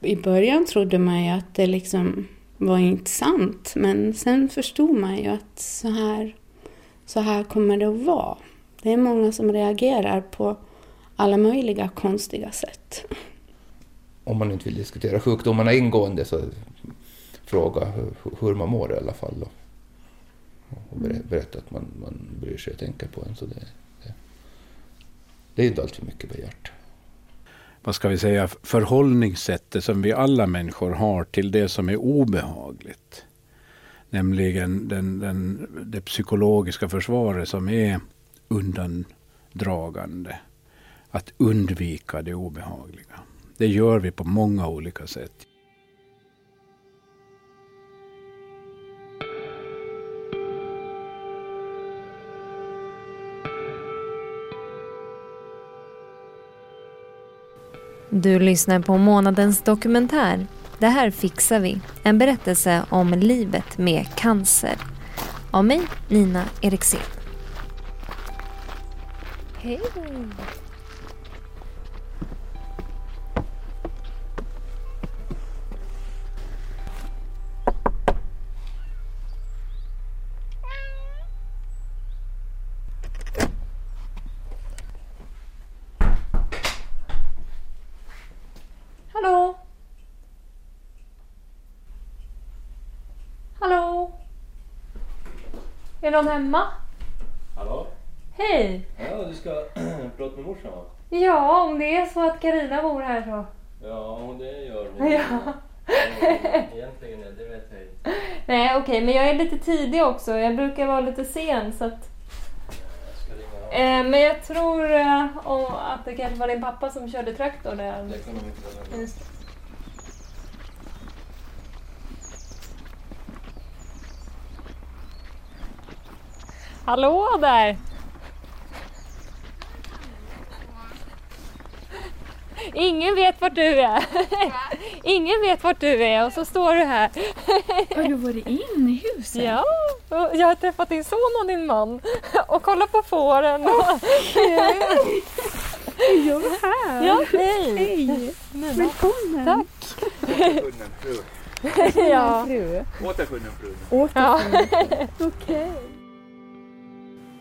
i början trodde man ju att det liksom var inte sant. Men sen förstod man ju att så här, så här kommer det att vara. Det är många som reagerar på alla möjliga konstiga sätt. Om man inte vill diskutera sjukdomarna ingående så fråga hur man mår i alla fall. Och berätta att man, man bryr sig och tänker på en. Så det, det, det är inte alltför mycket begärt vad ska vi säga, förhållningssättet som vi alla människor har till det som är obehagligt. Nämligen den, den, det psykologiska försvaret som är undandragande. Att undvika det obehagliga. Det gör vi på många olika sätt. Du lyssnar på månadens dokumentär Det här fixar vi. En berättelse om livet med cancer. Av mig, Nina Eriksén. Hej! Är någon hemma? Hallå? Hej! Ja, du ska prata med morsan va? Ja, om det är så att Karina bor här så. Ja, det gör hon. Ja. Egentligen, det vet jag inte. Nej, okej, okay, men jag är lite tidig också. Jag brukar vara lite sen så att... Eh, men jag tror eh, att det kanske var din pappa som körde traktor där. Det kan de inte vara. Hallå där! Ingen vet vart du är. Ingen vet vart du är och så står du här. Har du varit inne i huset? Ja, jag har träffat din son och din man och kollat på fåren. Är jag här? Ja, hej! Hej! Välkommen! Tack! Återfunnen fru. Ja. Återfunnen fru. Återfunnen. Okej. Okay.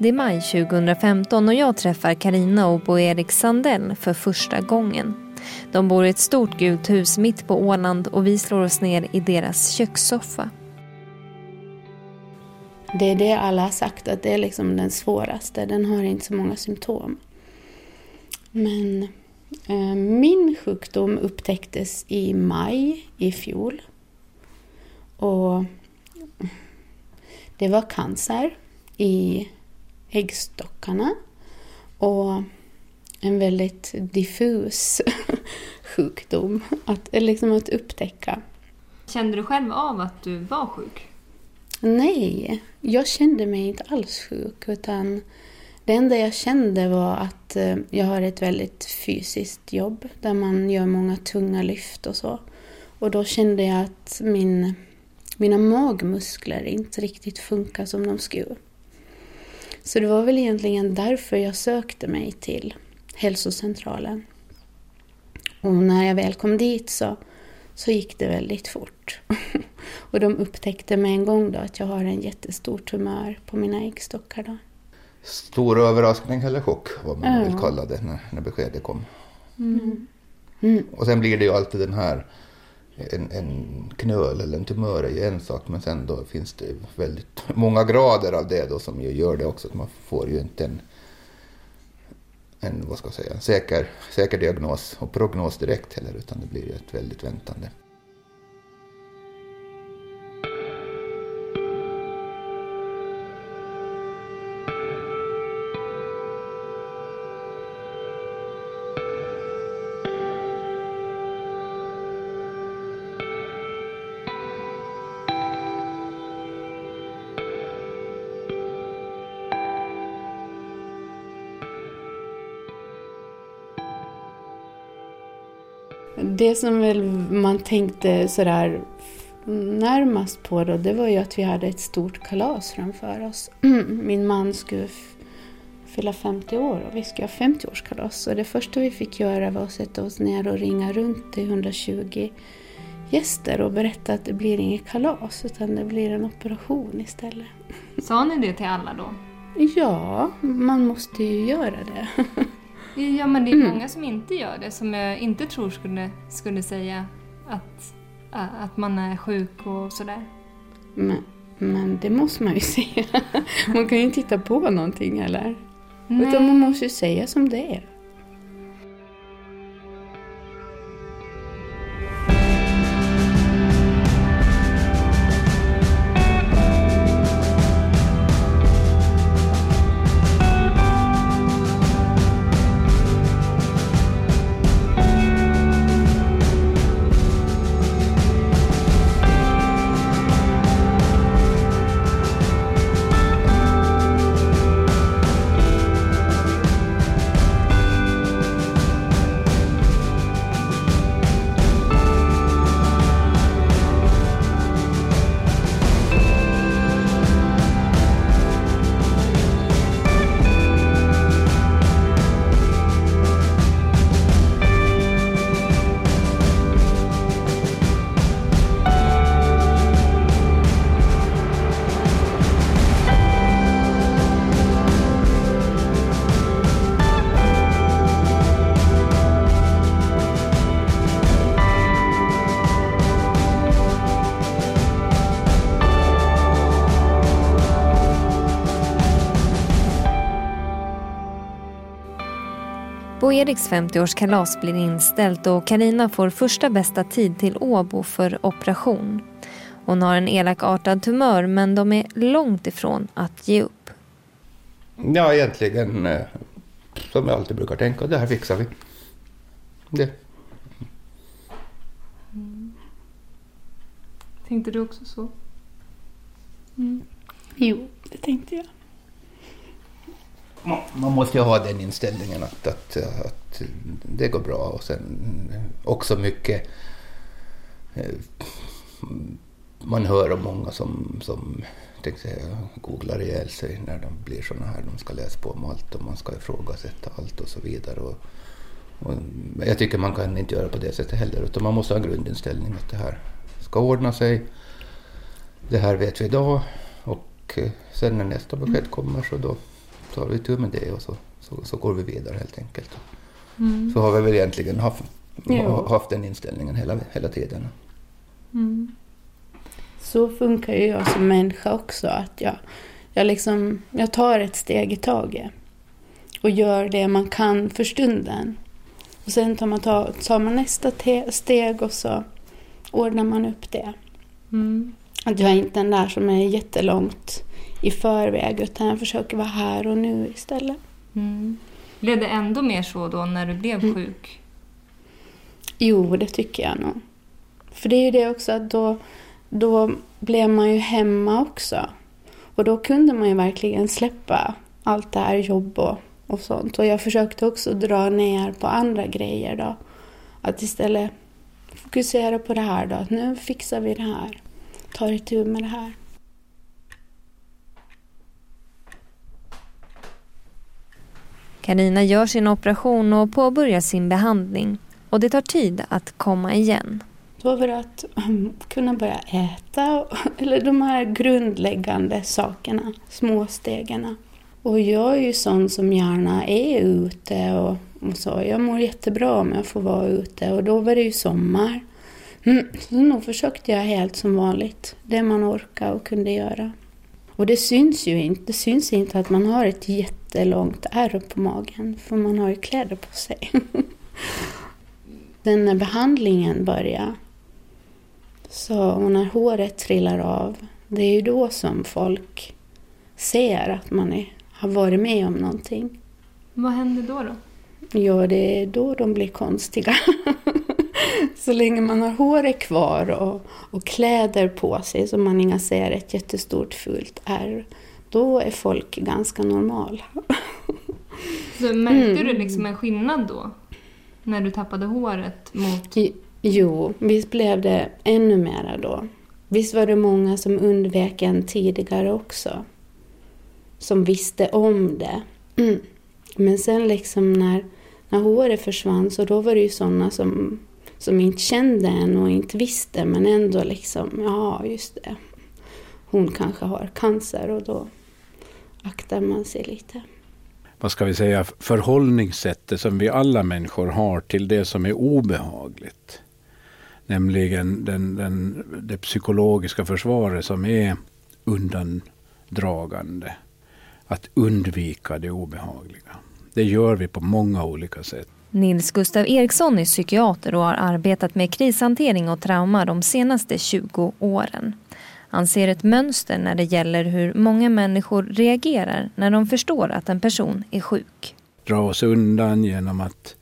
Det är maj 2015 och jag träffar Karina och Bo-Erik Sandell för första gången. De bor i ett stort gult hus mitt på Åland och vi slår oss ner i deras kökssoffa. Det är det alla har sagt, att det är liksom den svåraste. Den har inte så många symptom. Men eh, min sjukdom upptäcktes i maj i fjol. Och det var cancer i äggstockarna och en väldigt diffus sjukdom att, liksom att upptäcka. Kände du själv av att du var sjuk? Nej, jag kände mig inte alls sjuk utan det enda jag kände var att eh, jag har ett väldigt fysiskt jobb där man gör många tunga lyft och så. Och då kände jag att min, mina magmuskler inte riktigt funkar som de skulle. Så det var väl egentligen därför jag sökte mig till hälsocentralen. Och när jag väl kom dit så, så gick det väldigt fort. och de upptäckte med en gång då att jag har en jättestor tumör på mina äggstockar. Då. Stor överraskning eller chock, vad man ja. vill kalla det, när, när beskedet kom. Mm. Mm. Och sen blir det ju alltid den här en, en knöl eller en tumör är ju en sak men sen då finns det väldigt många grader av det då som ju gör det också att man får ju inte en, en vad ska jag säga, säker, säker diagnos och prognos direkt heller utan det blir ju ett väldigt väntande. Det som väl man tänkte sådär närmast på då, det var ju att vi hade ett stort kalas framför oss. Min man skulle fylla 50 år och vi ska ha 50-årskalas. Så det första vi fick göra var att sätta oss ner och ringa runt till 120 gäster och berätta att det blir inget kalas utan det blir en operation istället. Sa ni det till alla då? Ja, man måste ju göra det. Ja, men det är Mm. många som inte gör det, som jag inte tror skulle, skulle säga att, att man är sjuk och sådär. Men, men det måste man ju säga. Man kan ju inte titta på någonting eller? Utan man måste ju säga som det är. Bo Eriks 50-årskalas blir inställt och Karina får första bästa tid till Åbo för operation. Hon har en elakartad tumör men de är långt ifrån att ge upp. Ja, egentligen eh, som jag alltid brukar tänka, det här fixar vi. Det. Tänkte du också så? Jo, det tänkte jag. Man- måste ju ha den inställningen att, att, att det går bra och sen också mycket eh, man hör om många som, som tänkte googlar ihjäl sig när de blir sådana här. De ska läsa på om allt och man ska ifrågasätta allt och så vidare. Och, och jag tycker man kan inte göra på det sättet heller utan man måste ha en grundinställning att det här ska ordna sig. Det här vet vi idag och eh, sen när nästa besked kommer så då tar vi tur med det och så, så, så går vi vidare helt enkelt. Så har vi väl egentligen haft, Jo. haft den inställningen hela, hela tiden. Så funkar ju jag som människa också. Att jag, jag, liksom, jag tar ett steg i taget. Och gör det man kan för stunden. Och sen tar man, ta, tar man nästa te, steg och så ordnar man upp det. Att jag är inte den där som är jättelångt i förväg utan jag försöker vara här och nu istället. Blev det ändå mer så då när du blev Mm. sjuk? Jo, det tycker jag nog. För det är ju det också att då, då blev man ju hemma också. Och då kunde man ju verkligen släppa allt det här jobb och, och sånt. Och jag försökte också dra ner på andra grejer då. Att istället fokusera på det här då. Att nu fixar vi det här. Tar itu med det här. Karina gör sin operation och påbörjar sin behandling. Och det tar tid att komma igen. Då var det att um, kunna börja äta, eller de här grundläggande sakerna, små stegen. Och jag är ju sån som gärna är ute och, och så. Jag mår jättebra om jag får vara ute och då var det ju sommar. Mm, så nog försökte jag helt som vanligt, det man orkade och kunde göra. Och det syns ju inte, det syns inte att man har ett jättelångt ärr på magen, för man har ju kläder på sig. Sen när behandlingen börjar, så, och när håret trillar av, det är ju då som folk ser att man är, har varit med om någonting. Vad hände då? då? Ja, det är då de blir konstiga. så länge man har håret kvar och, och kläder på sig så man inga ser ett jättestort fult ärr, då är folk ganska normala. Så märkte Mm. du liksom en skillnad då? När du tappade håret mot... Jo, visst blev det ännu mera då. Visst var det många som undvek en tidigare också. Som visste om det. Mm. Men sen liksom när, när håret försvann så då var det ju sådana som, som inte kände en och inte visste men ändå liksom, ja just det. Hon kanske har cancer och då aktar man sig lite. Vad ska vi säga, förhållningssättet som vi alla människor har till det som är obehagligt. Nämligen den, den, det psykologiska försvaret som är undandragande. Att undvika det obehagliga. Det gör vi på många olika sätt. Nils Gustav Eriksson är psykiater och har arbetat med krishantering och trauma de senaste 20 åren. Han ser ett mönster när det gäller hur många människor reagerar när de förstår att en person är sjuk. Dra oss undan genom att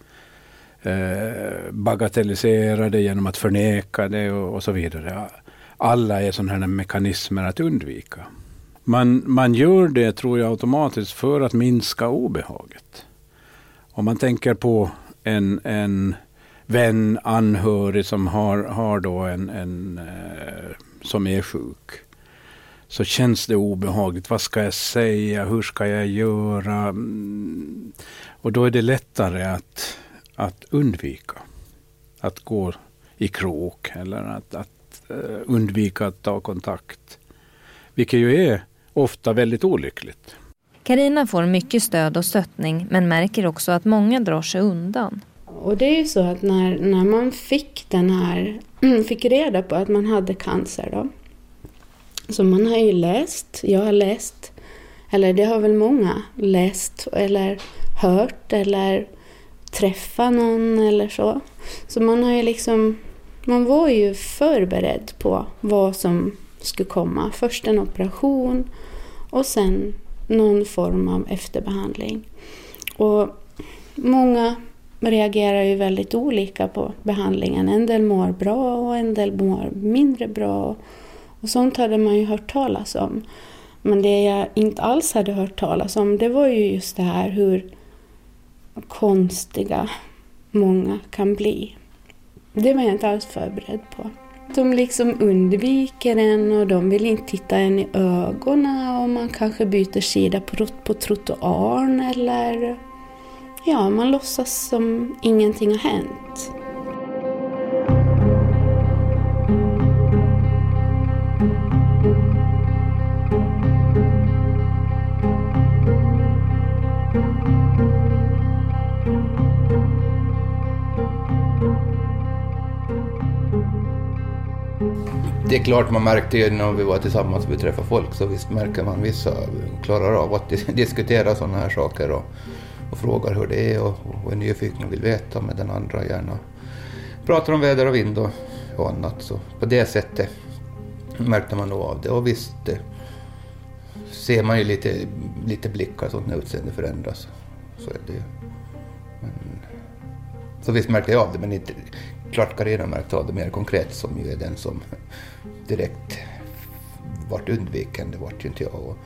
eh, bagatellisera det, genom att förneka det och, och så vidare. Alla är sådana här mekanismer att undvika. Man, man gör det, tror jag, automatiskt för att minska obehaget. Om man tänker på en, en vän, anhörig som har, har då en, en eh, som är sjuk. Så känns det obehagligt. Vad ska jag säga? Hur ska jag göra? Mm. Och då är det lättare att, att undvika. Att gå i krok eller att, att eh, undvika att ta kontakt. Vilket ju är ofta väldigt olyckligt. Karina får mycket stöd och stöttning men märker också att många drar sig undan. Och det är ju så att när, när man fick den här, fick reda på att man hade cancer då. Så man har ju läst, jag har läst, eller det har väl många läst eller hört eller träffat någon eller så. Så man har ju liksom, man var ju förberedd på vad som skulle komma. Först en operation och sen någon form av efterbehandling. Och många reagerar ju väldigt olika på behandlingen. En del mår bra och en del mår mindre bra. Och sånt hade man ju hört talas om. Men det jag inte alls hade hört talas om det var ju just det här hur konstiga många kan bli. Det var jag inte alls förberedd på. De liksom undviker en och de vill inte titta en i ögonen och man kanske byter sida på, på trottoaren eller ja, man låtsas som ingenting har hänt. Det är klart man märkte ju när vi var tillsammans och vi träffade folk så visst märker man vissa klarar av att diskutera sådana här saker och, och frågar hur det är och, och är nyfiken och vill veta med den andra gärna pratar om väder och vind och, och annat. Så på det sättet märkte man nog av det och visst det ser man ju lite, lite blickar sånt när utseendet förändras. Så är det ju. Men, så visst märkte jag av det men inte klart Carina märkte av det mer konkret som ju är den som direkt vart undviken, det vart ju inte jag. Och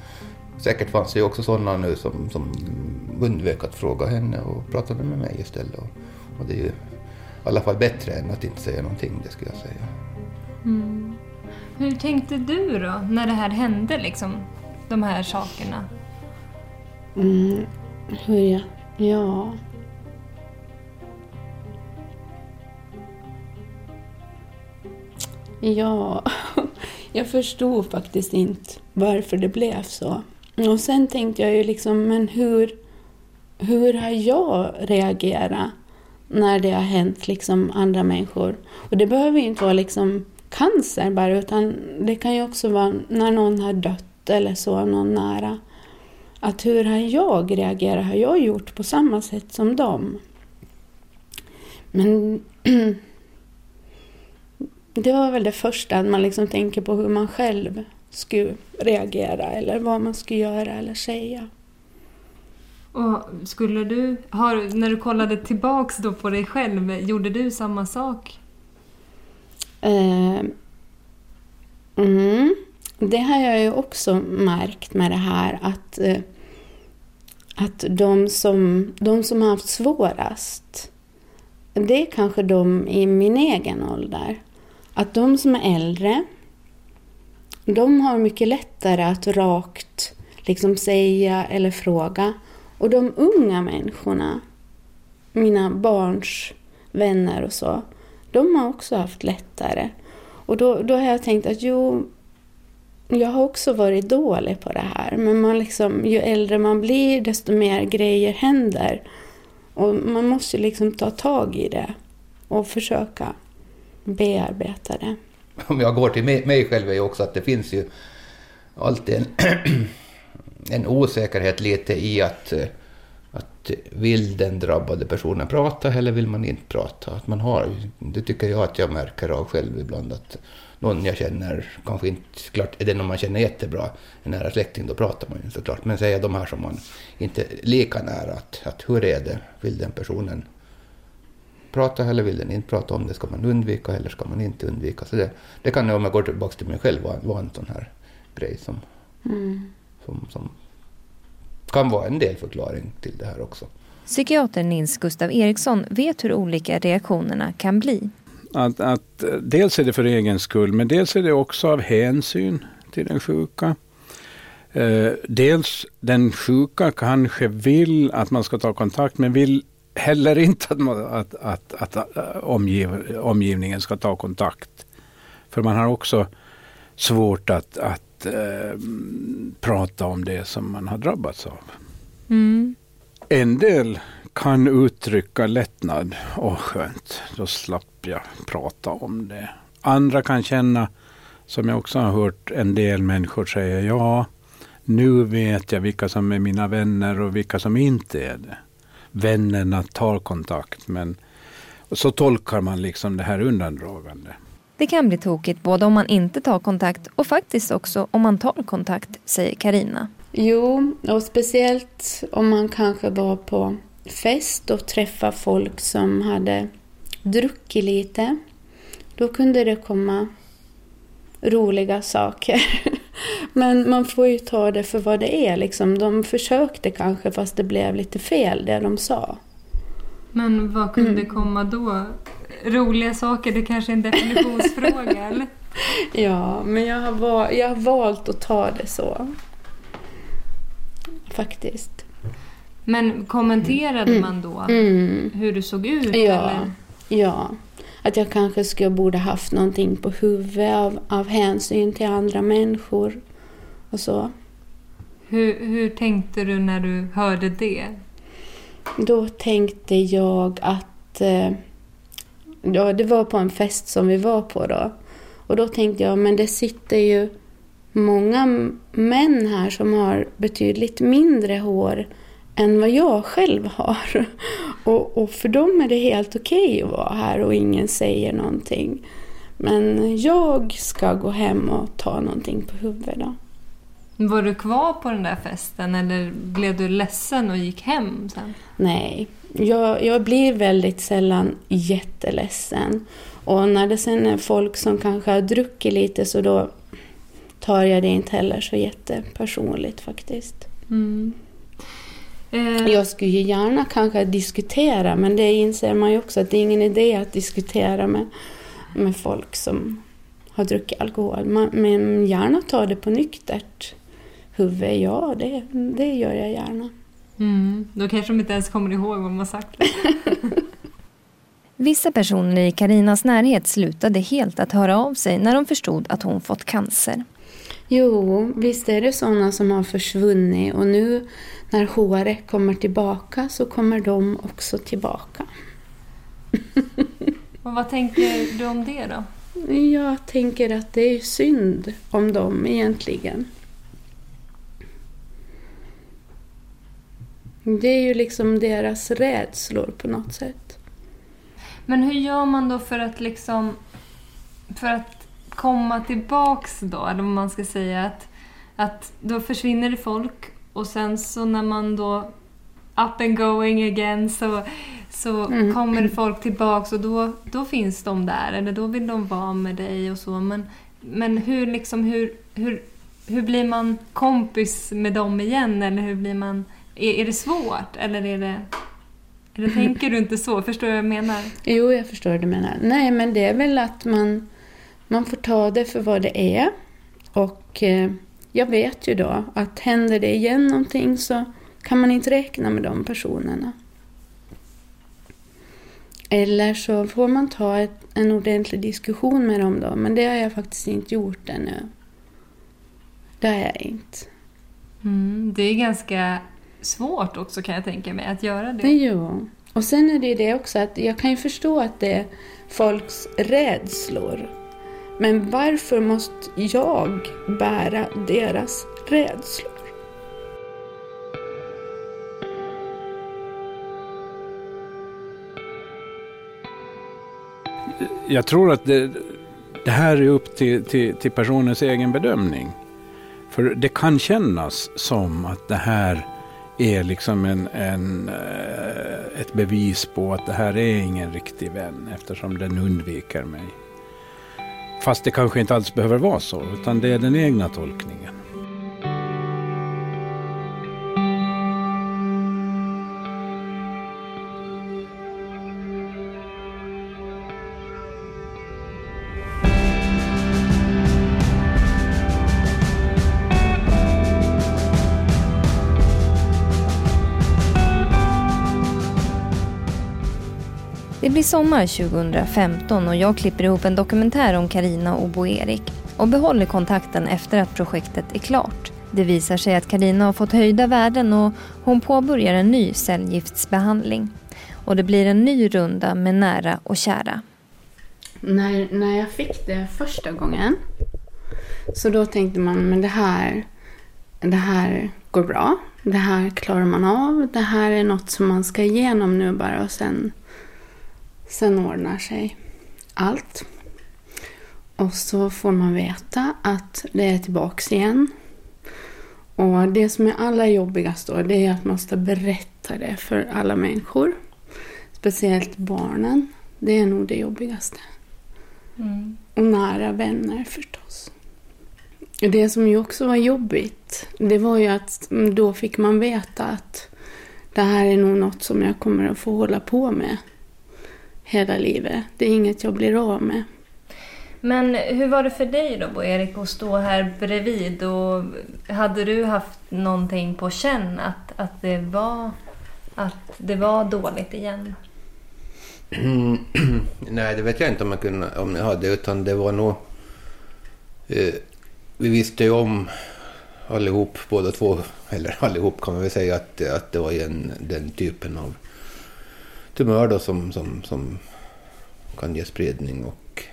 säkert fanns det ju också sådana nu som, som undvek att fråga henne och pratade med mig istället. Och, och det är ju i alla fall bättre än att inte säga någonting, det skulle jag säga. Mm. Hur tänkte du då när det här hände, liksom, de här sakerna? Mm, hur jag... Ja... Ja, jag förstod faktiskt inte varför det blev så. Och sen tänkte jag ju liksom, men hur, hur har jag reagerat när det har hänt liksom andra människor? Och det behöver ju inte vara liksom cancer bara, utan det kan ju också vara när någon har dött eller så, någon nära. Att hur har jag reagerat? Har jag gjort på samma sätt som dem? Men det var väl det första, att man liksom tänker på hur man själv skulle reagera eller vad man skulle göra eller säga. Och skulle du, har, när du kollade tillbaks då på dig själv, gjorde du samma sak? Eh, mm, det har jag ju också märkt med det här att, eh, att de, som, de som har haft svårast, det är kanske de i min egen ålder att de som är äldre, de har mycket lättare att rakt liksom säga eller fråga Och de unga människorna, mina barns vänner och så, de har också haft lättare. Och då, då har jag tänkt att jo, jag har också varit dålig på det här. Men man liksom, ju äldre man blir, desto mer grejer händer. Och man måste liksom ta tag i det och försöka bearbeta det. Om jag går till mig, mig själv är ju också att det finns ju alltid en, en osäkerhet lite i att, eh, att vill den drabbade personen prata eller vill man inte prata? Att man har, det tycker jag att jag märker av själv ibland att någon jag känner, kanske inte, klart är det någon man känner jättebra, en nära släkting, då pratar man ju såklart. Men säger de här som man inte är lika nära, att, att hur är det, vill den personen prata eller vill den inte prata om det? Ska man undvika eller ska man inte undvika? Så det, det kan, om jag går tillbaka till mig själv, vara, vara en sån här grej som, Mm. som, som kan vara en del förklaring till det här också. Psykiater Nils Gustav Eriksson vet hur olika reaktionerna kan bli. Att, att, dels är det för egen skull, men dels är det också av hänsyn till den sjuka. Eh, dels den sjuka kanske vill att man ska ta kontakt, men vill heller inte att, man, att, att, att, att omgiv, omgivningen ska ta kontakt. För man har också svårt att, att eh, prata om det som man har drabbats av. Mm. En del kan uttrycka lättnad. Åh skönt, då slapp jag prata om det. Andra kan känna, som jag också har hört en del människor säga, ja, nu vet jag vilka som är mina vänner och vilka som inte är det. Vännerna tar kontakt, men så tolkar man liksom det här undandragande. Det kan bli tokigt både om man inte tar kontakt och faktiskt också om man tar kontakt, säger Karina. Jo, och speciellt om man kanske var på fest och träffade folk som hade druckit lite. Då kunde det komma roliga saker. Men man får ju ta det för vad det är. Liksom. De försökte kanske fast det blev lite fel det de sa. Men vad kunde Mm. komma då? Roliga saker, det kanske är en definitionsfråga eller? Ja, men jag har, val- jag har valt att ta det så. Faktiskt. Men kommenterade man då Mm. hur du såg ut? Ja. Eller? Ja, att jag kanske skulle borde haft någonting på huvudet av, av hänsyn till andra människor och så. Hur, hur tänkte du när du hörde det? Då tänkte jag att... Eh, ja, det var på en fest som vi var på då. Och då tänkte jag, men det sitter ju många män här som har betydligt mindre hår än vad jag själv har. Och, och för dem är det helt okej att vara här och ingen säger någonting. Men jag ska gå hem och ta någonting på huvudet då. Var du kvar på den där festen eller blev du ledsen och gick hem sen? Nej, jag, jag blir väldigt sällan jätteledsen. Och när det sen är folk som kanske har druckit lite så då tar jag det inte heller så jättepersonligt faktiskt. Mm. Eh, Jag skulle ju gärna kanske diskutera men det inser man ju också att det är ingen idé att diskutera med, med folk som har druckit alkohol. Man, men gärna ta det på nyktert huvud, ja det, det gör jag gärna. mm. Då kanske de inte ens kommer ihåg vad man sagt. Vissa personer i Karinas närhet slutade helt att höra av sig när de förstod att hon fått cancer. Jo, visst är det sådana som har försvunnit och nu när HR kommer tillbaka så kommer de också tillbaka. Och vad tänker du om det då? Jag tänker att det är synd om dem egentligen. Det är ju liksom deras rädslor på något sätt. Men hur gör man då för att liksom för att komma tillbaks då, eller vad man ska säga att, att då försvinner det folk och sen så när man då up and going again så, så Mm. kommer folk tillbaks och då, då finns de där eller då vill de vara med dig och så men, men hur liksom hur, hur, hur blir man kompis med dem igen eller hur blir man är, är det svårt eller är det eller tänker du inte så? Förstår du vad jag menar? Jo, jag förstår vad du menar. Nej, men det är väl att man, man får ta det för vad det är. Och eh, jag vet ju då att händer det igen någonting så kan man inte räkna med de personerna. Eller så får man ta ett, en ordentlig diskussion med dem då, men det har jag faktiskt inte gjort ännu. Det har jag inte. Mm, det är ganska svårt också kan jag tänka mig att göra det. Jo. Och sen är det ju det också att jag kan ju förstå att det är folks rädslor. Men varför måste jag bära deras rädslor? Jag tror att det, det här är upp till, till, till personens egen bedömning. För det kan kännas som att det här är liksom en, en, eh, ett bevis på att det här är ingen riktig vän eftersom den undviker mig. Fast det kanske inte alls behöver vara så, utan det är den egna tolkningen. Det blir sommar 2015 och jag klipper ihop en dokumentär om Karina och Bo-Erik och behåller kontakten efter att projektet är klart. Det visar sig att Karina har fått höjda värden och hon påbörjar en ny cellgiftsbehandling. Och det blir en ny runda med nära och kära. När, när jag fick det första gången så då tänkte man, men det här, det här går bra. Det här klarar man av. Det här är något som man ska igenom nu bara och sen, sen ordnar sig allt. Och så får man veta att det är tillbaks igen. Och det som är allra jobbigast då, det är att man måste berätta det för alla människor. Speciellt barnen. Det är nog det jobbigaste. Och nära vänner förstås. Det som ju också var jobbigt, det var ju att då fick man veta att det här är nog något som jag kommer att få hålla på med hela livet. Det är inget jag blir av med. Men hur var det för dig då, Bo-Erik, att stå här bredvid? Och hade du haft någonting på känn att, att, det, var, att det var dåligt igen? Nej, det vet jag inte om jag, kunde, om jag hade, utan det var nog... Eh, vi visste ju om allihop, båda två, eller allihop kan man väl säga, att, att det var en, den typen av tumör då som, som, som kan ge spridning och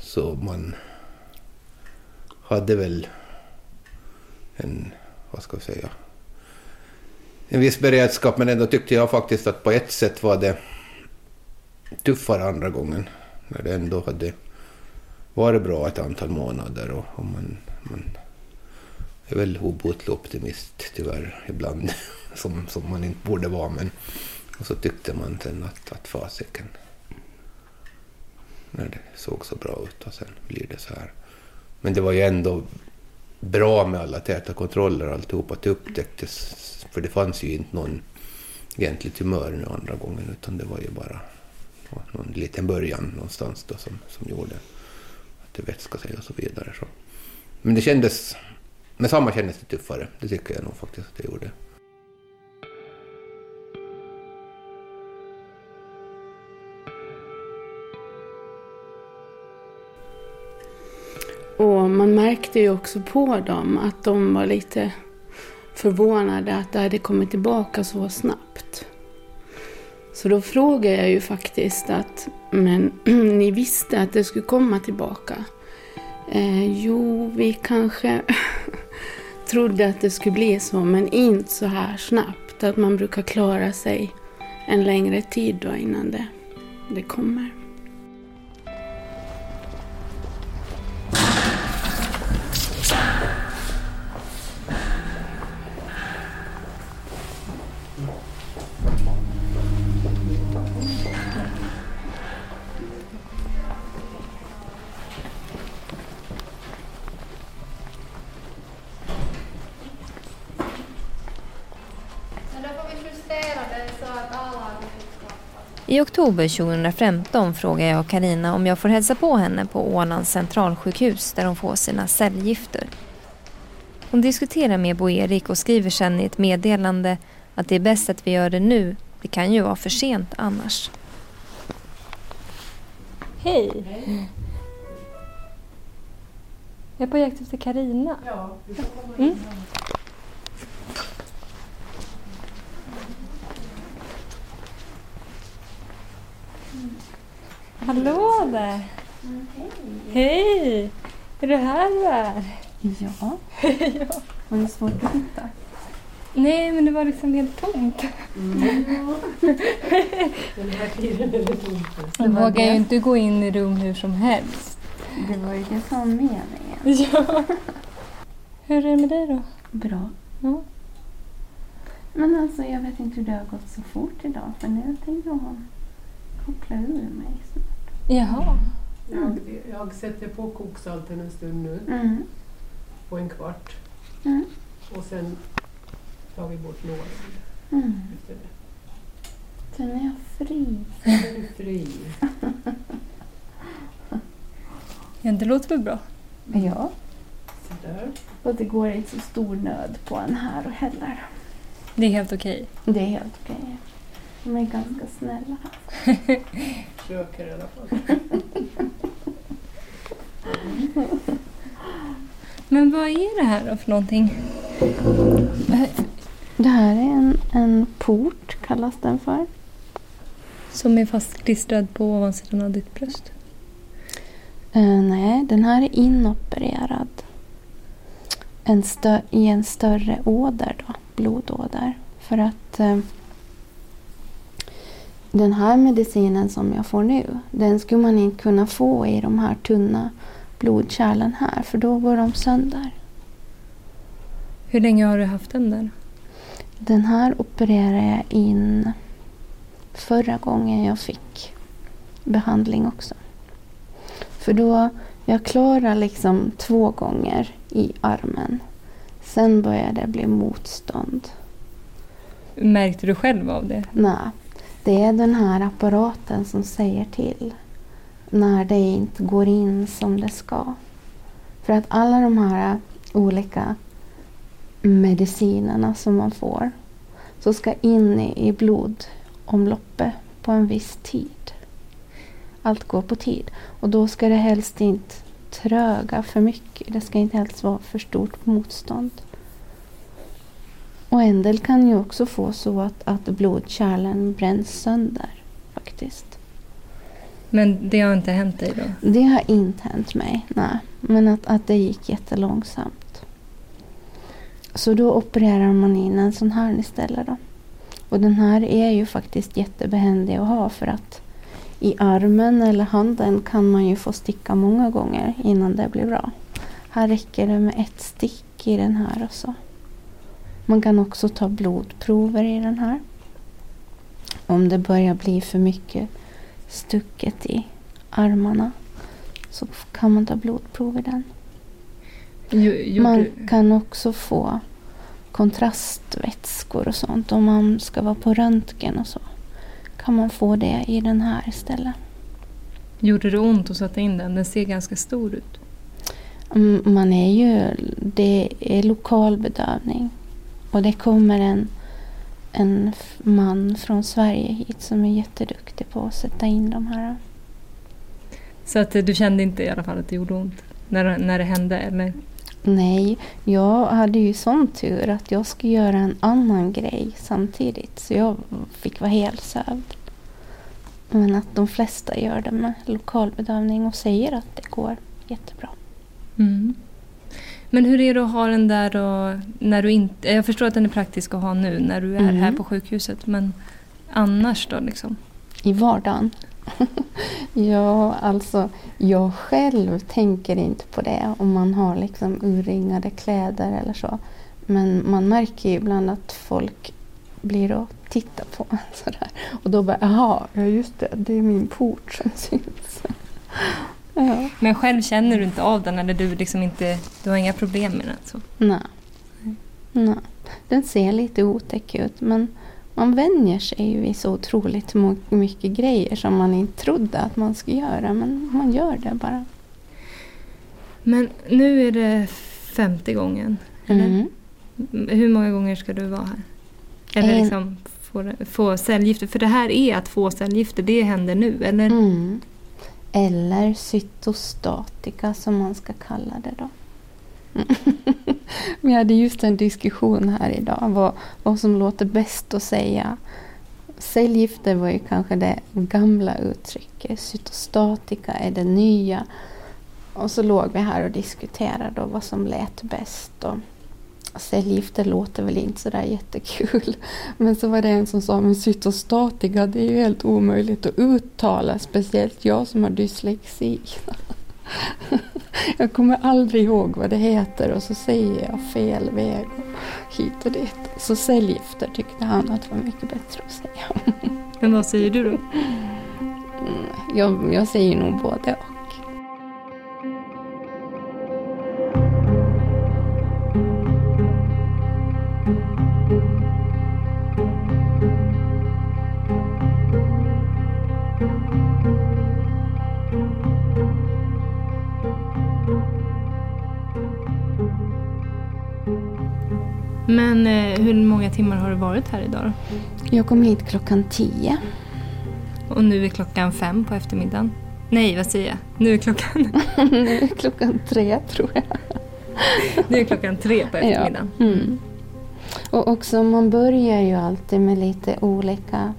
så man hade väl en, vad ska vi säga, en viss beredskap men ändå tyckte jag faktiskt att på ett sätt var det tuffare andra gången. När det ändå hade varit bra ett antal månader och, och man, man är väl obotlig optimist tyvärr ibland. Som, som man inte borde vara. Men, och så tyckte man sen att, att fasiken. När det såg så bra ut och sen blir det så här. Men det var ju ändå bra med alla täta kontroller och alltihop. Att det upptäcktes. För det fanns ju inte någon egentlig tumör nu andra gången. Utan det var ju bara någon liten början någonstans då som, som gjorde att det vätska sig och så vidare. Så. Men det kändes, med samma kändes det tuffare. Det tycker jag nog faktiskt att det gjorde. Och man märkte ju också på dem att de var lite förvånade att det hade kommit tillbaka så snabbt. Så då frågade jag ju faktiskt att, men ni visste att det skulle komma tillbaka? Eh, jo, vi kanske trodde att det skulle bli så, men inte så här snabbt. Att man brukar klara sig en längre tid då innan det, det kommer. I oktober 2015 frågar jag Karina om jag får hälsa på henne på Ålands centralsjukhus där hon får sina cellgifter. Hon diskuterar med Bo-Erik och skriver sen i ett meddelande att det är bäst att vi gör det nu. Det kan ju vara för sent annars. Hej! Jag är på jakt efter Karina. Mm. Hallå där! Hej! Är det här du är? Ja. Var det svårt att hitta? Nej, men det var liksom helt tomt. Jag vågar ju inte gå in i rum hur som helst. Det var ju det som meningen. Ja. Hur är det med dig då? Bra. Ja. Men alltså jag vet inte hur det har gått så fort idag för nu tänkte jag koppla ur mig snart. Jaha. Jag, jag sätter på koksalten en stund nu, Mm. på en kvart. Mm. Och sen tar vi bort nålen Mm. efter det. Sen är jag fri. Sen är du fri. Ja, det låter väl bra. Ja. Sådär. Och det går inte så stor nöd på en här heller. Det är helt okej. Det är helt okej. De är ganska snälla. Försöker i alla fall. Men vad är det här då för någonting? Det här är en, en port kallas den för. Som är fastklistrad på ovansidan av ditt bröst? Eh, nej, den här är inopererad. En I en större åder då, blodåder. För att eh, den här medicinen som jag får nu, den skulle man inte kunna få i de här tunna blodkärlen här, för då går de sönder. Hur länge har du haft den där? Den här opererade jag in förra gången jag fick behandling också. För då, jag klarade liksom två gånger i armen. Sen började det bli motstånd. Märkte du själv av det? Nej, det är den här apparaten som säger till när det inte går in som det ska. För att alla de här olika medicinerna som man får så ska in i i blodomloppet på en viss tid. Allt går på tid. Och då ska det helst inte tröga för mycket. Det ska inte helst vara för stort motstånd. Och en del kan ju också få så att, att blodkärlen bränns sönder faktiskt. Men det har inte hänt dig då? Det har inte hänt mig, nej. Men att, att det gick jättelångsamt. Så då opererar man in en sån här istället då. Och den här är ju faktiskt jättebehändig att ha för att i armen eller handen kan man ju få sticka många gånger innan det blir bra. Här räcker det med ett stick i den här och så. Man kan också ta blodprover i den här. Om det börjar bli för mycket stucket i armarna så kan man ta blodprov i den. Jo, Man kan också få kontrastvätskor och sånt. Om man ska vara på röntgen och så kan man få det i den här istället. Gjorde det ont att sätta in den? Den ser ganska stor ut. Mm, Man är ju, det är lokal bedövning. Och det kommer en, en man från Sverige hit som är jätteduktig på att sätta in de här. Så att eh, du kände inte i alla fall att det gjorde ont när, när det hände? Eller? Nej, jag hade ju sån tur att jag skulle göra en annan grej samtidigt. Så jag fick vara helt sövd. Men att de flesta gör det med lokalbedövning och säger att det går jättebra. Mm. Men hur är det att ha den där då, när du inte... Jag förstår att den är praktisk att ha nu när du är Mm. här på sjukhuset. Men annars då liksom? I vardagen. ja, alltså jag själv tänker inte på det om man har liksom urringade kläder eller så. Men man märker ju ibland att folk blir och tittar på en sådär. Och då bara, jaha, ja just det, det är min port som syns. ja. Men själv känner du inte av den eller du liksom inte... Du har inga problem med den? Så. Nej. Nej. Den ser lite otäck ut men man vänjer sig ju vid så otroligt mycket grejer som man inte trodde att man skulle göra. Men man gör det bara. Men nu är det femte gången. Eller? Mm. Hur många gånger ska du vara här? Eller En. liksom få, få cellgifter? För det här är att få cellgifter, det händer nu, eller? Mm. Eller cytostatika som man ska kalla det då. Vi hade just en diskussion här idag vad, vad som låter bäst att säga. Cellgifter var ju kanske det gamla uttrycket. Cytostatika är det nya. Och så låg vi här och diskuterade då vad som lät bäst. Och cellgifter låter väl inte sådär jättekul. Men så var det en som sa men cytostatika det är ju helt omöjligt att uttala. Speciellt jag som har dyslexi. Jag kommer aldrig ihåg vad det heter och så säger jag fel väg och hit och dit. Så cellgifter tyckte han att var mycket bättre att säga. Men vad säger du då? Mm, Jag, jag säger nog både och. Men eh, hur många timmar har du varit här idag? Jag kom hit klockan tio. Och nu är klockan fem på eftermiddagen. Nej, vad säger jag? Nu är klockan, Nu är klockan tre tror jag. nu är klockan tre på eftermiddagen. Ja. Mm. Och också man börjar ju alltid med lite olika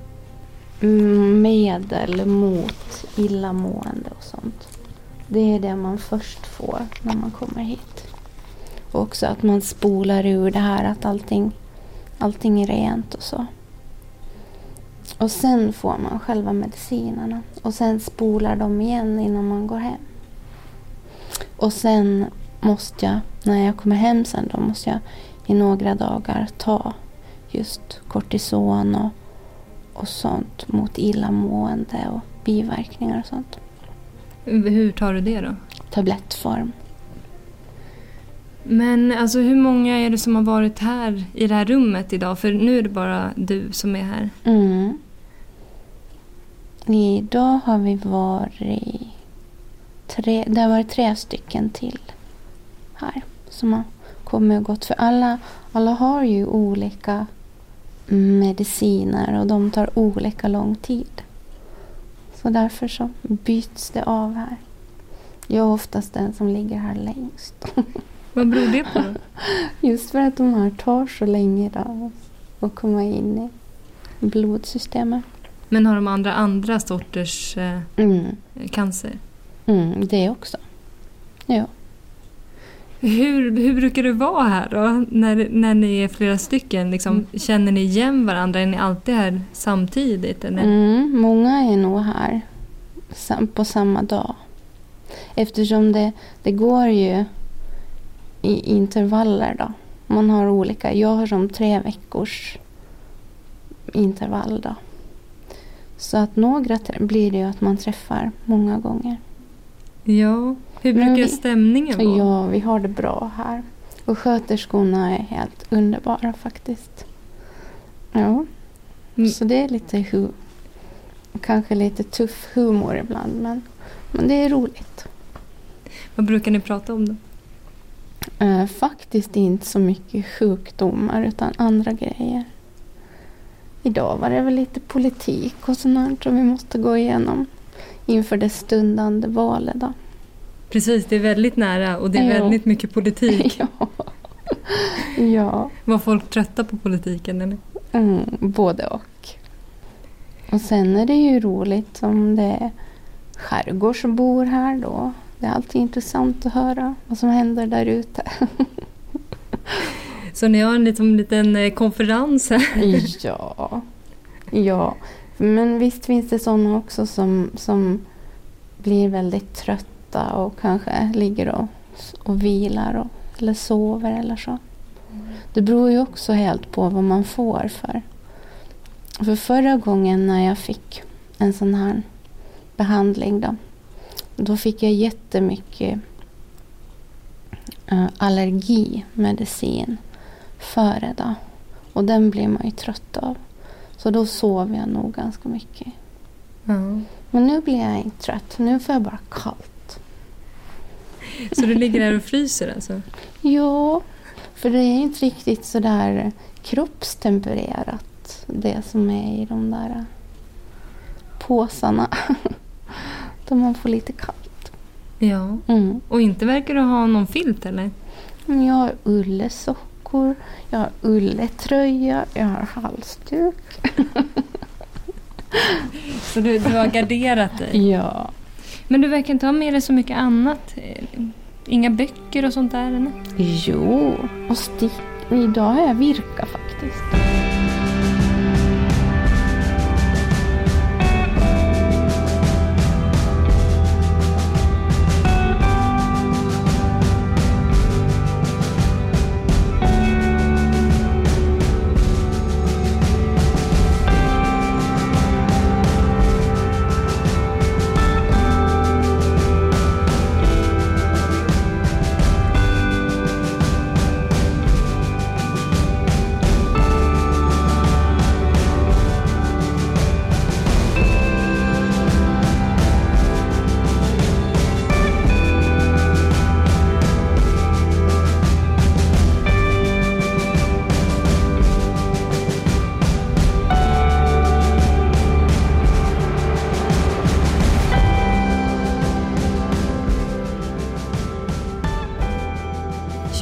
Mm, medel mot illamående och sånt. Det är det man först får när man kommer hit. Och också att man spolar ur det här att allting, allting är rent och så. Och sen får man själva medicinerna. Och sen spolar de igen innan man går hem. Och sen måste jag, när jag kommer hem sen, då måste jag i några dagar ta just kortison och, och sånt mot illamående och biverkningar och sånt. Hur tar du det då? Tablettform. Men alltså hur många är det som har varit här i det här rummet idag? För nu är det bara du som är här. Mm. Idag har vi varit tre, det har varit tre stycken till här som har kommit och gått. För alla, alla har ju olika mediciner och de tar olika lång tid. Så därför så byts det av här. Jag är oftast den som ligger här längst. Vad beror det på? Just för att de här tar så länge då att komma in i blodsystemet. Men har de andra andra sorters eh, Mm. cancer? Mm, det också. Ja. Hur, hur brukar det vara här då? När, när ni är flera stycken? Liksom, Känner ni igen varandra? Är ni alltid här samtidigt? Eller? Mm, många är nog här på samma dag. Eftersom det, det går ju i intervaller då. Man har olika. Jag har som tre veckors intervall då. Så att några blir det ju att man träffar många gånger. Ja. Hur brukar vi- stämningen vara? Ja, vi har det bra här. Och sköterskorna är helt underbara faktiskt. Ja. Mm. Så det är lite hu- kanske lite tuff humor ibland men, men det är roligt. Vad brukar ni prata om då? Eh, faktiskt inte så mycket sjukdomar utan andra grejer. Idag var det väl lite politik och sånt som vi måste gå igenom inför det stundande valet. Då. Precis, det är väldigt nära och det är Ja. väldigt mycket politik. ja. ja. Var folk trötta på politiken? Eller? Mm, både och. Och sen är det ju roligt om det är skärgårdsbor här då. Det är alltid intressant att höra vad som händer där ute. Så ni har en liksom, liten eh, konferens här? ja. ja. Men visst finns det sådana också som, som blir väldigt trötta och kanske ligger och, och vilar och, eller sover eller så. Det beror ju också helt på vad man får för. För förra gången när jag fick en sån här behandling då. Då fick jag jättemycket uh, allergimedicin före då. Och den blir man ju trött av. Så då sover jag nog ganska mycket. Ja. Men nu blir jag inte trött. Nu får jag bara kallt. Så du ligger där och fryser alltså? Ja, För det är inte riktigt så där kroppstempererat det som är i de där påsarna. Då man får lite kallt. Ja. Mm. Och inte verkar du ha någon filt eller? Men Jag har ullesockor, jag har ulletröja, jag har halsduk. Så du, du har garderat dig? Ja. Men du verkar inte ha med dig så mycket annat? Inga böcker och sånt där? Eller? Jo, och stick. Idag har jag virka faktiskt. -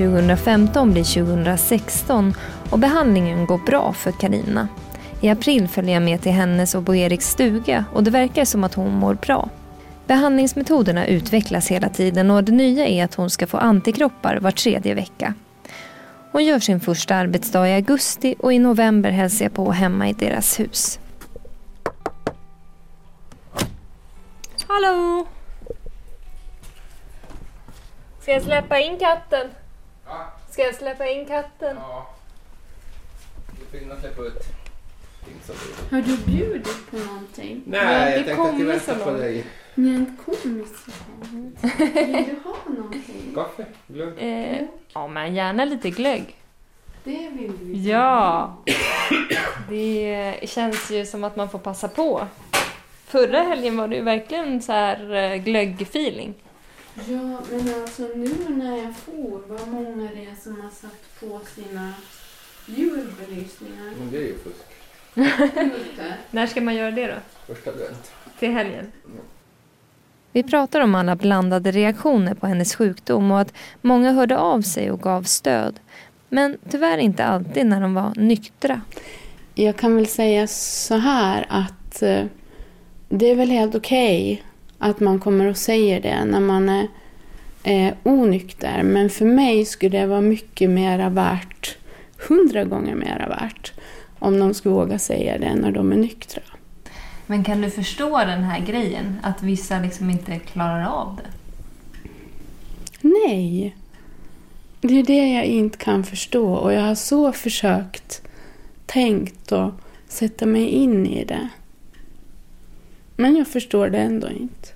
2015 blir 2016 och behandlingen går bra för Karina. I april följer jag med till hennes och Bo Eriks stuga och det verkar som att hon mår bra. Behandlingsmetoderna utvecklas hela tiden och det nya är att hon ska få antikroppar var tredje vecka. Hon gör sin första arbetsdag i augusti och i november hälsar jag på hemma i deras hus. Hallå! Ska jag släppa in katten? Ska jag släppa in katten? Ja. Du får släppa ut. Har du bjudit på någonting? Nej, jag tänkte att kommer vi väntar så på långt. dig. Ni har inte kommit så långt. Vill du ha någonting? Kaffe? Glögg? Eh, ja, men gärna lite glögg. Det vill du Ja! Det känns ju som att man får passa på. Förra helgen var det ju verkligen så här eh, glöggfeeling. Ja, men alltså nu när jag for, vad många det är som har satt på sina julbelysningar Men det är ju fusk. ute. När ska man göra det då? Första advent. Till helgen? Vi pratar om alla blandade reaktioner på hennes sjukdom och att många hörde av sig och gav stöd. Men tyvärr inte alltid när de var nyktra. Jag kan väl säga så här att eh, det är väl helt okej att man kommer och säger det när man är eh, onykter. Men för mig skulle det vara mycket mera värt, hundra gånger mera värt, om de skulle våga säga det när de är nyktra. Men kan du förstå den här grejen? Att vissa liksom inte klarar av det? Nej. Det är det jag inte kan förstå och jag har så försökt tänkt och sätta mig in i det. Men jag förstår det ändå inte.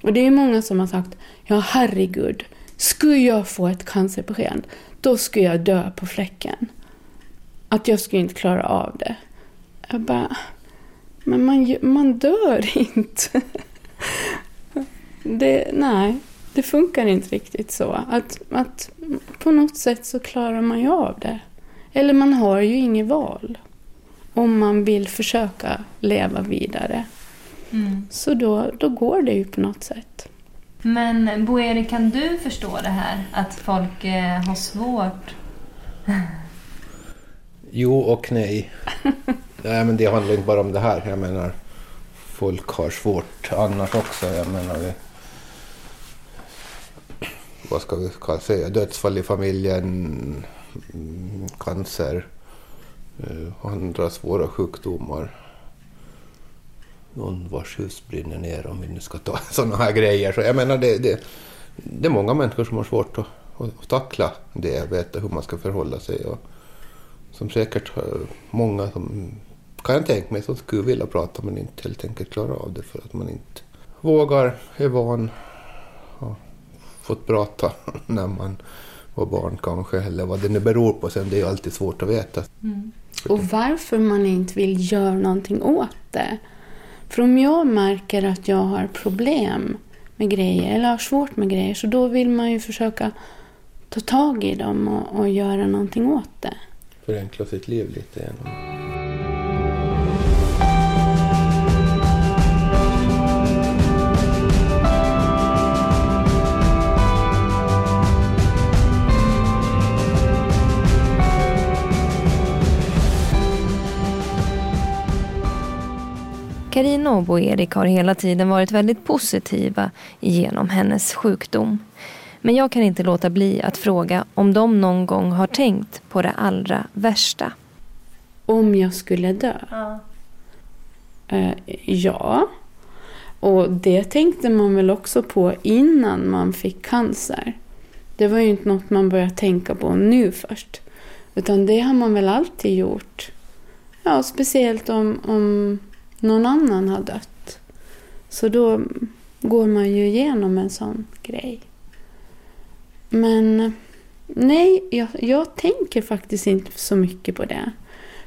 Och det är många som har sagt, ja herregud, skulle jag få ett cancerbesked, då skulle jag dö på fläcken. Att jag skulle inte klara av det. Jag bara, men man, man dör inte. Det, nej, det funkar inte riktigt så. Att, att på något sätt så klarar man ju av det. Eller man har ju inget val. Om man vill försöka leva vidare. Så då, då går det ju på något sätt. Men Boeri, kan du förstå det här? Att folk eh, har svårt? Jo och nej. nej men det handlar inte bara om det här. Jag menar, folk har svårt annars också. Jag menar, vi, vad ska vi kalla- säga? Dödsfall i familjen, mm, cancer, Eh, andra svåra sjukdomar. Någon vars hus brinner ner om vi nu ska ta sådana här grejer. Så jag menar, det, det, det är många människor som har svårt att, att tackla det, veta hur man ska förhålla sig. Och, som säkert har många som kan jag tänka mig som skulle vilja prata men inte helt enkelt klarar av det för att man inte vågar, är van, har fått prata när man var barn kanske eller vad det nu beror på sen. Det är ju alltid svårt att veta. Mm. Och varför man inte vill göra någonting åt det. För om jag märker att jag har problem med grejer eller har svårt med grejer så då vill man ju försöka ta tag i dem och, och göra någonting åt det. Förenkla sitt liv lite genom Carina och Bo-Erik har hela tiden varit väldigt positiva genom hennes sjukdom. Men jag kan inte låta bli att fråga om de någon gång har tänkt på det allra värsta. Om jag skulle dö? Ja. Eh, ja. Och det tänkte man väl också på innan man fick cancer. Det var ju inte något man började tänka på nu först. Utan det har man väl alltid gjort. Ja, speciellt om, om någon annan har dött. Så då går man ju igenom en sån grej. Men nej, jag, jag tänker faktiskt inte så mycket på det.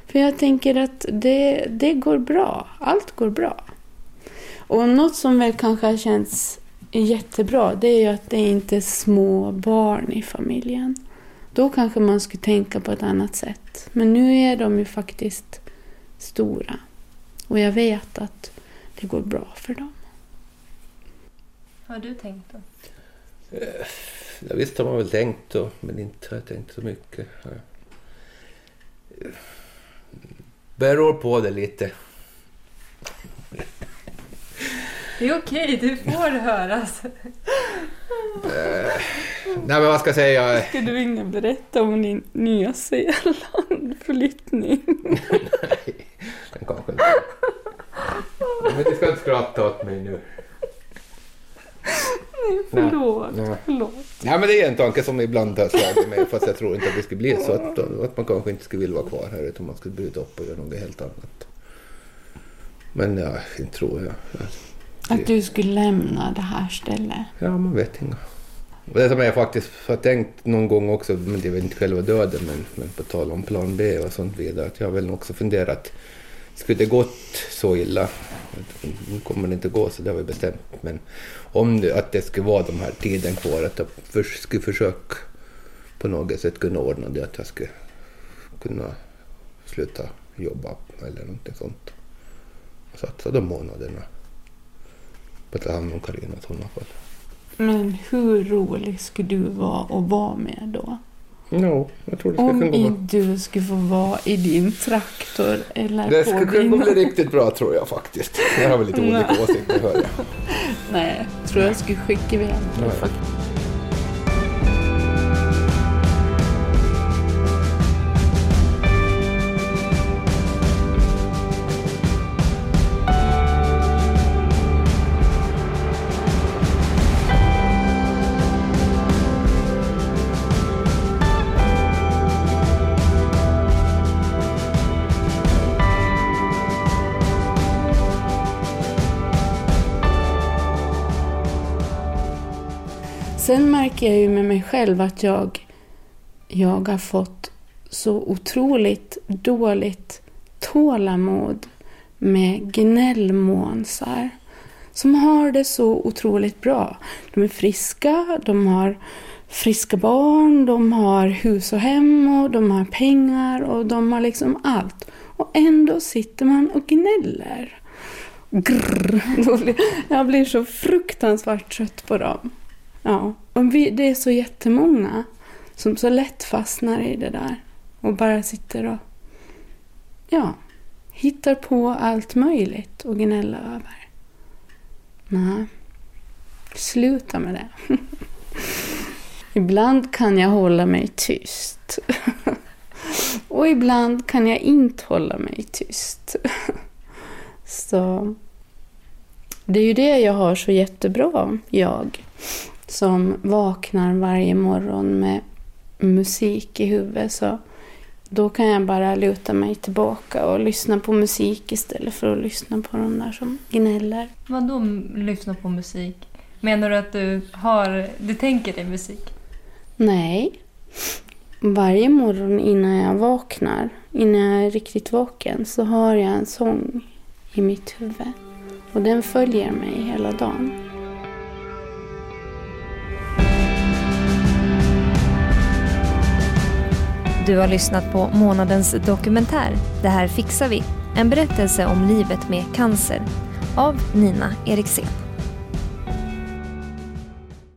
För jag tänker att det, det går bra. Allt går bra. Och något som väl kanske har känts jättebra, det är ju att det inte är små barn i familjen. Då kanske man skulle tänka på ett annat sätt. Men nu är de ju faktiskt stora. Och jag vet att det går bra för dem. Har du tänkt då? Ja, visst har man väl tänkt då, men inte har jag tänkt så mycket. Beror på det lite. Det är okej, du får höras. Nej men vad ska jag säga? Ska du och berätta om din Nya Zeeland-flyttning? Nej, den kanske inte. Men du ska inte skratta åt mig nu. Förlåt, Nej. förlåt. Nej men det är en tanke som ibland har slagit mig fast jag tror inte att det skulle bli så att, att man kanske inte skulle vilja vara kvar här utan man skulle bryta upp och göra något helt annat. Men ja, inte tror jag. Att du skulle lämna det här stället. Ja, man vet inte. Och Det som jag faktiskt har tänkt någon gång också, men det är väl inte själva döden, men, men på tal om plan B och sånt vidare, att jag har väl också funderat, skulle det gått så illa, nu kommer det inte gå så det har vi bestämt, men om det, att det skulle vara de här tiden kvar, att jag för, skulle försöka på något sätt kunna ordna det, att jag skulle kunna sluta jobba eller någonting sånt. Och satsa de månaderna på att ta hand om Carina i sådana fall. Men hur rolig skulle du vara att vara med då? Ja, jag tror det ska Om kunna du skulle få vara i din traktor eller Det ska kunna din... bli riktigt bra tror jag faktiskt. Jag har väl lite olika Nej. åsikter hör jag. Nej, jag tror jag skulle skicka iväg Nej. faktiskt. Sen märker jag ju med mig själv att jag, jag har fått så otroligt dåligt tålamod med gnällmånsar som har det så otroligt bra. De är friska, de har friska barn, de har hus och hem och de har pengar och de har liksom allt. Och ändå sitter man och gnäller. Grrr. Blir- Jag blir så fruktansvärt trött på dem. Ja, och vi, det är så jättemånga som så lätt fastnar i det där och bara sitter och ja, hittar på allt möjligt och gnälla över. Nej, sluta med det. ibland kan jag hålla mig tyst. och ibland kan jag inte hålla mig tyst. så det är ju det jag har så jättebra, jag som vaknar varje morgon med musik i huvudet. Så då kan jag bara luta mig tillbaka och lyssna på musik istället för att lyssna på de där som gnäller. Vad då lyssna på musik? Menar du att du har, du tänker dig musik? Nej. Varje morgon innan jag vaknar, innan jag är riktigt vaken, så har jag en sång i mitt huvud. Och den följer mig hela dagen. Du har lyssnat på månadens dokumentär Det här fixar vi. En berättelse om livet med cancer av Nina Eriksén.